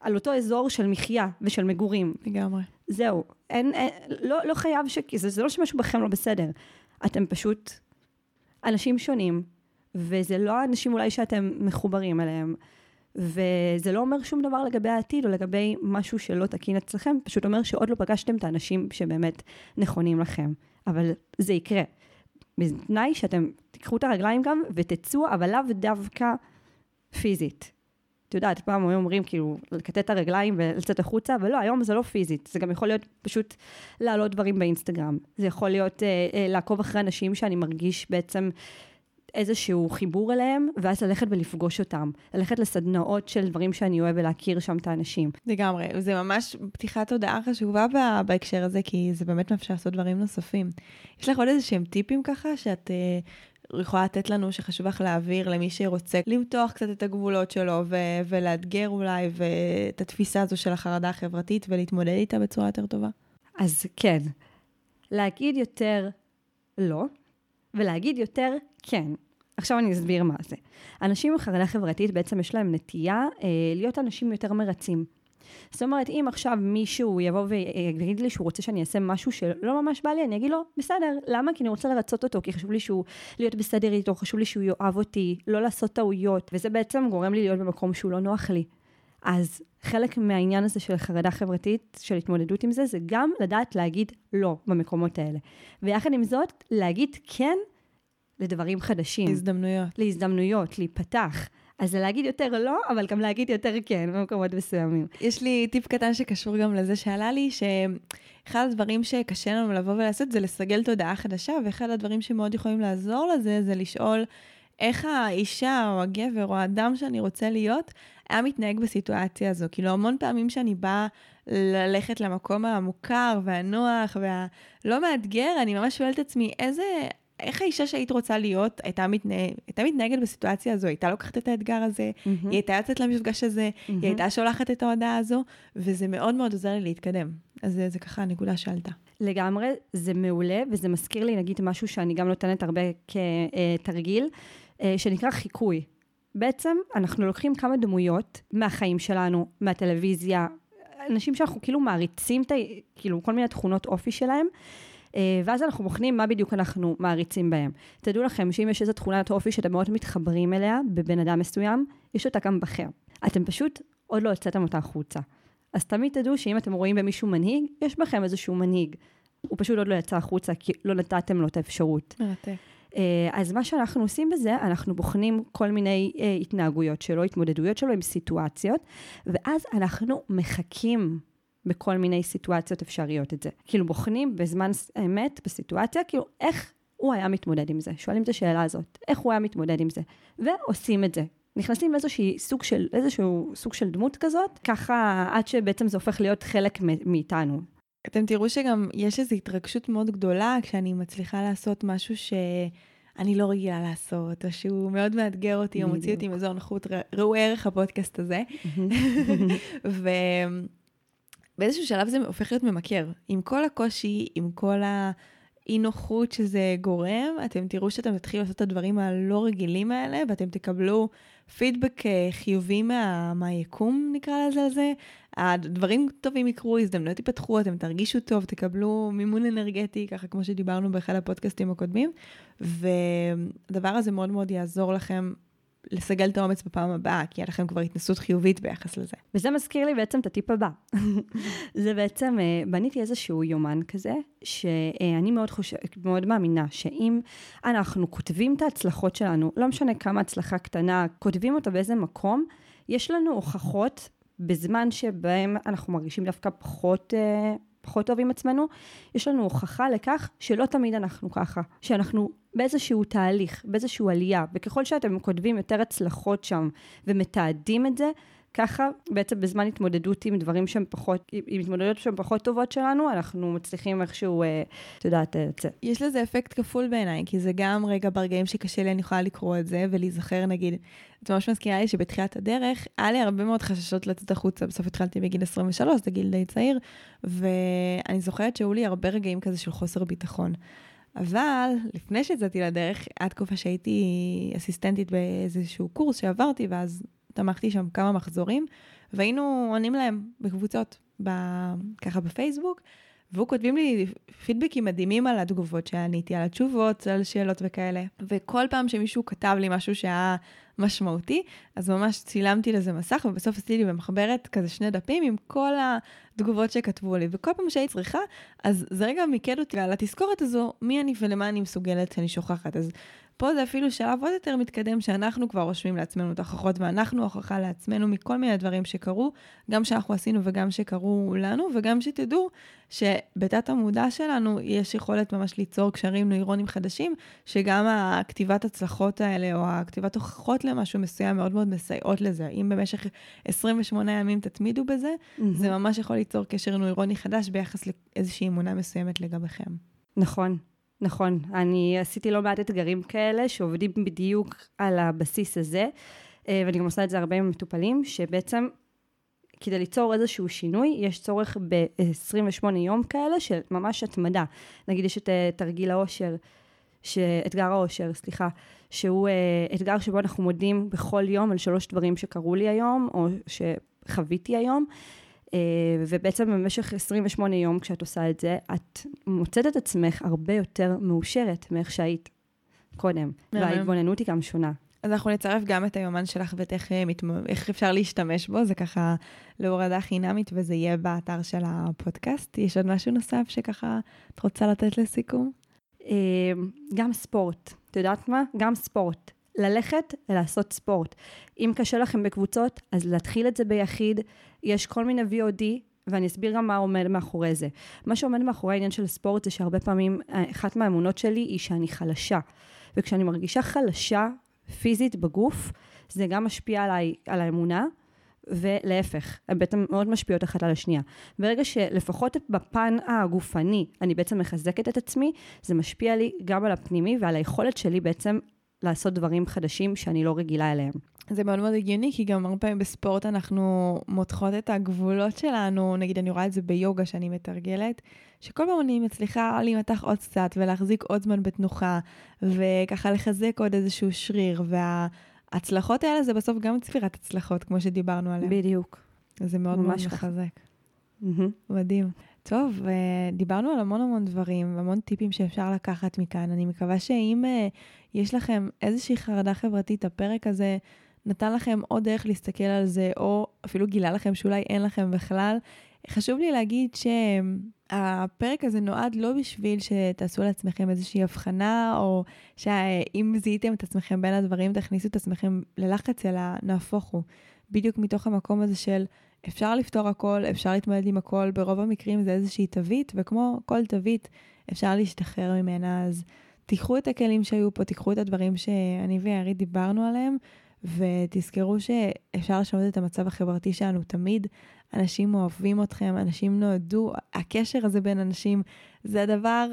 על אותו אזור של מחיה ושל מגורים. לגמרי. זהו, אין, אין לא, לא חייב ש... זה, זה לא שמשהו בכם לא בסדר. אתם פשוט אנשים שונים, וזה לא האנשים אולי שאתם מחוברים אליהם. וזה לא אומר שום דבר לגבי העתיד או לגבי משהו שלא תקין אצלכם, פשוט אומר שעוד לא פגשתם את האנשים שבאמת נכונים לכם. אבל זה יקרה. בתנאי שאתם תיקחו את הרגליים גם ותצאו, אבל לאו דווקא פיזית. את יודעת, פעם היו אומרים כאילו לקטט את הרגליים ולצאת החוצה, אבל לא, היום זה לא פיזית, זה גם יכול להיות פשוט להעלות דברים באינסטגרם. זה יכול להיות אה, אה, לעקוב אחרי אנשים שאני מרגיש בעצם איזשהו חיבור אליהם, ואז ללכת ולפגוש אותם. ללכת לסדנאות של דברים שאני אוהב ולהכיר שם את האנשים. לגמרי, זה ממש פתיחת הודעה חשובה בהקשר הזה, כי זה באמת מאפשר לעשות דברים נוספים. יש לך עוד איזה שהם טיפים ככה, שאת... uh, יכולה לתת לנו שחשוב לך להעביר למי שרוצה למתוח קצת את הגבולות שלו ו- ולאתגר אולי ואת התפיסה הזו של החרדה החברתית ולהתמודד איתה בצורה יותר טובה? אז כן, להגיד יותר לא, ולהגיד יותר כן. עכשיו אני אסביר מה זה. אנשים עם חרדה חברתית בעצם יש להם נטייה אה, להיות אנשים יותר מרצים. זאת אומרת, אם עכשיו מישהו יבוא ויגיד לי שהוא רוצה שאני אעשה משהו שלא ממש בא לי, אני אגיד לו, בסדר, למה? כי אני רוצה לרצות אותו, כי חשוב לי שהוא להיות בסדר איתו, חשוב לי שהוא יאהב אותי, לא לעשות טעויות, וזה בעצם גורם לי להיות במקום שהוא לא נוח לי. אז חלק מהעניין הזה של חרדה חברתית, של התמודדות עם זה, זה גם לדעת להגיד לא במקומות האלה. ויחד עם זאת, להגיד כן לדברים חדשים. להזדמנויות. להזדמנויות, להיפתח. אז זה להגיד יותר לא, אבל גם להגיד יותר כן במקומות מסוימים. יש לי טיפ קטן שקשור גם לזה שעלה לי, שאחד הדברים שקשה לנו לבוא ולעשות זה לסגל תודעה חדשה, ואחד הדברים שמאוד יכולים לעזור לזה זה לשאול איך האישה או הגבר או האדם שאני רוצה להיות, היה מתנהג בסיטואציה הזו. כאילו, המון פעמים שאני באה ללכת למקום המוכר והנוח והלא מאתגר, אני ממש שואלת את עצמי, איזה איך האישה שהיית רוצה להיות הייתה, מתנהג, הייתה מתנהגת בסיטואציה הזו? הייתה לוקחת את האתגר הזה, mm-hmm. היא הייתה יוצאת למפגש הזה, mm-hmm. היא הייתה שולחת את ההודעה הזו, וזה מאוד מאוד עוזר לי להתקדם. אז זה, זה ככה הנקודה שעלתה. לגמרי, זה מעולה, וזה מזכיר לי, נגיד, משהו שאני גם נותנת הרבה כתרגיל, אה, שנקרא חיקוי. בעצם אנחנו לוקחים כמה דמויות מהחיים שלנו, מהטלוויזיה, אנשים שאנחנו כאילו מעריצים, כאילו כל מיני תכונות אופי שלהם. אה, ואז אנחנו בוחנים מה בדיוק אנחנו מעריצים בהם. תדעו לכם שאם יש איזו תכונת אופי שאתם מאוד מתחברים אליה בבן אדם מסוים, יש אותה גם בכם. אתם פשוט עוד לא הוצאתם אותה החוצה. אז תמיד תדעו שאם אתם רואים במישהו מנהיג, יש בכם איזשהו מנהיג. הוא פשוט עוד לא יצא החוצה, כי לא נתתם לו את האפשרות. מרתק. אה, אז מה שאנחנו עושים בזה, אנחנו בוחנים כל מיני uh, התנהגויות שלו, התמודדויות שלו עם סיטואציות, ואז אנחנו מחכים בכל מיני סיטואציות אפשריות את זה. כאילו בוחנים בזמן אמת, בסיטואציה, כאילו איך הוא היה מתמודד עם זה. שואלים את השאלה הזאת, איך הוא היה מתמודד עם זה, ועושים את זה. נכנסים לאיזשהו סוג של, איזשהו סוג של דמות כזאת, ככה עד שבעצם זה הופך להיות חלק מאיתנו. אתם תראו שגם יש איזו התרגשות מאוד גדולה כשאני מצליחה לעשות משהו ש... אני לא רגילה לעשות, או שהוא מאוד מאתגר אותי, או מוציא אותי מאזור נוחות, ראו ערך הפודקאסט הזה. ובאיזשהו שלב זה הופך להיות ממכר. עם כל הקושי, עם כל האי נוחות שזה גורם, אתם תראו שאתם תתחילו לעשות את הדברים הלא רגילים האלה, ואתם תקבלו פידבק אה, חיובי מה, מהיקום, נקרא לזה לזה. הדברים טובים יקרו, הזדמנויות ייפתחו, אתם תרגישו טוב, תקבלו מימון אנרגטי, ככה כמו שדיברנו באחד הפודקאסטים הקודמים, והדבר הזה מאוד מאוד יעזור לכם לסגל את האומץ בפעם הבאה, כי היה לכם כבר התנסות חיובית ביחס לזה. וזה מזכיר לי בעצם את הטיפ הבא. זה בעצם, אה, בניתי איזשהו יומן כזה, שאני מאוד חושבת, מאוד מאמינה, שאם אנחנו כותבים את ההצלחות שלנו, לא משנה כמה הצלחה קטנה, כותבים אותה באיזה מקום, יש לנו הוכחות בזמן שבהם אנחנו מרגישים דווקא פחות... אה, פחות טוב עם עצמנו, יש לנו הוכחה לכך שלא תמיד אנחנו ככה, שאנחנו באיזשהו תהליך, באיזשהו עלייה, וככל שאתם כותבים יותר הצלחות שם ומתעדים את זה, ככה בעצם בזמן התמודדות עם דברים שהם פחות, עם התמודדויות שהן פחות טובות שלנו, אנחנו מצליחים איכשהו, אה, את יודעת. אה, יש לזה אפקט כפול בעיניי, כי זה גם רגע ברגעים שקשה לי, אני יכולה לקרוא את זה ולהיזכר, נגיד, את ממש מזכירה לי שבתחילת הדרך, היה לי הרבה מאוד חששות לצאת החוצה, בסוף התחלתי בגיל 23, זה גיל די צעיר, ואני זוכרת שהיו לי הרבה רגעים כזה של חוסר ביטחון. אבל לפני שיצאתי לדרך, עד תקופה שהייתי אסיסטנטית באיזשהו קורס שעברתי, ואז תמכתי שם כמה מחזורים, והיינו עונים להם בקבוצות, ב, ככה בפייסבוק, והוא כותבים לי פידבקים מדהימים על התגובות שעניתי, על התשובות, על שאלות וכאלה. וכל פעם שמישהו כתב לי משהו שהיה משמעותי, אז ממש צילמתי לזה מסך, ובסוף עשיתי לי במחברת כזה שני דפים עם כל התגובות שכתבו לי. וכל פעם שהייתי צריכה, אז זה רגע מיקד אותי על התזכורת הזו, מי אני ולמה אני מסוגלת שאני שוכחת. אז פה זה אפילו שלב עוד יותר מתקדם, שאנחנו כבר רושמים לעצמנו את ההוכחות, ואנחנו הוכחה לעצמנו מכל מיני דברים שקרו, גם שאנחנו עשינו וגם שקרו לנו, וגם שתדעו שבתת המודע שלנו יש יכולת ממש ליצור קשרים נוירונים חדשים, שגם הכתיבת הצלחות האלה, או הכתיבת הוכחות למשהו מסוים מאוד מאוד מסייעות לזה. אם במשך 28 ימים תתמידו בזה, mm-hmm. זה ממש יכול ליצור קשר נוירוני חדש ביחס לאיזושהי אמונה מסוימת לגביכם. נכון. נכון, אני עשיתי לא מעט אתגרים כאלה שעובדים בדיוק על הבסיס הזה, אה, ואני גם עושה את זה הרבה עם מטופלים, שבעצם כדי ליצור איזשהו שינוי, יש צורך ב-28 יום כאלה של ממש התמדה. נגיד יש את אה, תרגיל העושר, שאתגר האושר, סליחה, שהוא uh, אתגר שבו אנחנו מודים בכל יום על שלוש דברים שקרו לי היום, או שחוויתי היום. Uh, ובעצם במשך 28 יום כשאת עושה את זה, את מוצאת את עצמך הרבה יותר מאושרת מאיך שהיית קודם. וההתבוננות היא גם שונה. אז אנחנו נצרף גם את היומן שלך ואת איך, אה, איך אפשר להשתמש בו, זה ככה להורדה חינמית וזה יהיה באתר של הפודקאסט. יש עוד משהו נוסף שככה את רוצה לתת לסיכום? אמ, גם ספורט. את יודעת מה? גם ספורט. ללכת ולעשות ספורט. אם קשה לכם בקבוצות, אז להתחיל את זה ביחיד. יש כל מיני VOD, ואני אסביר גם מה עומד מאחורי זה. מה שעומד מאחורי העניין של ספורט זה שהרבה פעמים, אה, אחת מהאמונות שלי היא שאני חלשה. וכשאני מרגישה חלשה פיזית בגוף, זה גם משפיע עליי, על האמונה, ולהפך, הן בעצם מאוד משפיעות אחת על השנייה. ברגע שלפחות בפן הגופני אני בעצם מחזקת את עצמי, זה משפיע לי גם על הפנימי ועל היכולת שלי בעצם לעשות דברים חדשים שאני לא רגילה אליהם. זה מאוד מאוד הגיוני, כי גם הרבה פעמים בספורט אנחנו מותחות את הגבולות שלנו, נגיד אני רואה את זה ביוגה שאני מתרגלת, שכל פעם אני מצליחה להימתח עוד קצת ולהחזיק עוד זמן בתנוחה, וככה לחזק עוד איזשהו שריר, וההצלחות האלה זה בסוף גם צפירת הצלחות, כמו שדיברנו עליהן. בדיוק. זה מאוד מאוד מחזק. Mm-hmm. מדהים. טוב, אה, דיברנו על המון המון דברים, המון טיפים שאפשר לקחת מכאן. אני מקווה שאם uh, יש לכם איזושהי חרדה חברתית, הפרק הזה נתן לכם עוד דרך להסתכל על זה, או אפילו גילה לכם שאולי אין לכם בכלל. חשוב לי להגיד שהפרק הזה נועד לא בשביל שתעשו לעצמכם איזושהי הבחנה, או שאם זיהיתם את עצמכם בין הדברים, תכניסו את עצמכם ללחץ, אלא נהפוך הוא. בדיוק מתוך המקום הזה של אפשר לפתור הכל, אפשר להתמודד עם הכל, ברוב המקרים זה איזושהי תווית, וכמו כל תווית, אפשר להשתחרר ממנה. אז תיקחו את הכלים שהיו פה, תיקחו את הדברים שאני ויערית דיברנו עליהם, ותזכרו שאפשר לשנות את המצב החברתי שלנו תמיד. אנשים אוהבים אתכם, אנשים נועדו, הקשר הזה בין אנשים זה הדבר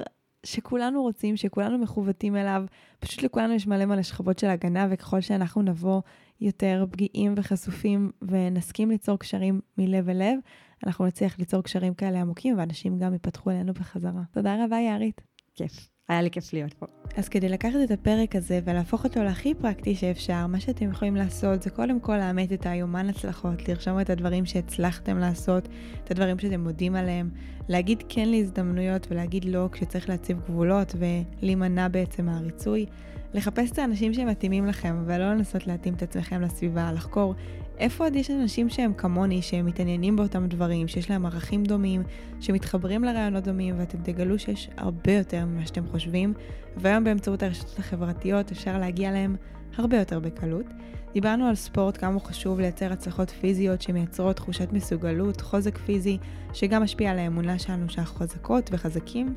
שכולנו רוצים, שכולנו מכוותים אליו. פשוט לכולנו יש מלא מלא שכבות של הגנה, וככל שאנחנו נבוא יותר פגיעים וחשופים ונסכים ליצור קשרים מלב אל לב, אנחנו נצליח ליצור קשרים כאלה עמוקים, ואנשים גם ייפתחו אלינו בחזרה. תודה רבה, יערית. כיף. היה לי כיף להיות פה. אז כדי לקחת את הפרק הזה ולהפוך אותו להכי פרקטי שאפשר, מה שאתם יכולים לעשות זה קודם כל לאמת את היומן הצלחות, לרשום את הדברים שהצלחתם לעשות, את הדברים שאתם מודים עליהם, להגיד כן להזדמנויות ולהגיד לא כשצריך להציב גבולות ולהימנע בעצם מהריצוי, לחפש את האנשים שמתאימים לכם ולא לנסות להתאים את עצמכם לסביבה, לחקור איפה עוד יש אנשים שהם כמוני, שהם מתעניינים באותם דברים, שיש להם ערכים דומים, שמתחברים לרעיונות דומים, ואתם תגלו שיש הרבה יותר ממה שאתם חושבים, והיום באמצעות הרשתות החברתיות אפשר להגיע אליהם הרבה יותר בקלות. דיברנו על ספורט, כמה חשוב לייצר הצלחות פיזיות שמייצרות תחושת מסוגלות, חוזק פיזי, שגם משפיע על האמונה שלנו שאנחנו חזקות וחזקים.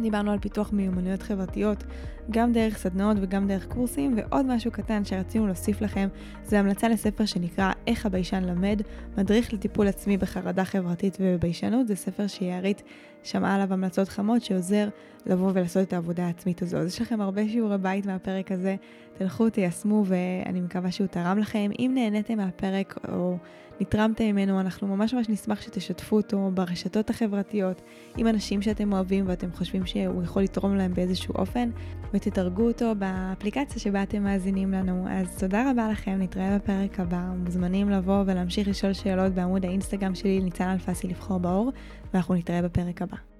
דיברנו על פיתוח מיומנויות חברתיות, גם דרך סדנאות וגם דרך קורסים, ועוד משהו קטן שרצינו להוסיף לכם, זה המלצה לספר שנקרא איך הביישן למד, מדריך לטיפול עצמי בחרדה חברתית ובביישנות, זה ספר שיערית שמעה עליו המלצות חמות שעוזר לבוא ולעשות את העבודה העצמית הזו. אז יש לכם הרבה שיעורי בית מהפרק הזה, תלכו, תיישמו, ואני מקווה שהוא תרם לכם. אם נהניתם מהפרק או נתרמתם ממנו, אנחנו ממש ממש נשמח שתשתפו אותו ברשתות החברתיות, עם אנשים שאתם אוהבים ואתם חושבים שהוא יכול לתרום להם באיזשהו אופן, ותתרגו אותו באפליקציה שבה אתם מאזינים לנו. אז תודה רבה לכם, נתראה בפרק הבא. מוזמנים לבוא ולהמשיך לשאול שאלות בעמוד האינסטגרם שלי, ניצן אלפסי לבחור באור, ואנחנו נתראה בפרק הבא.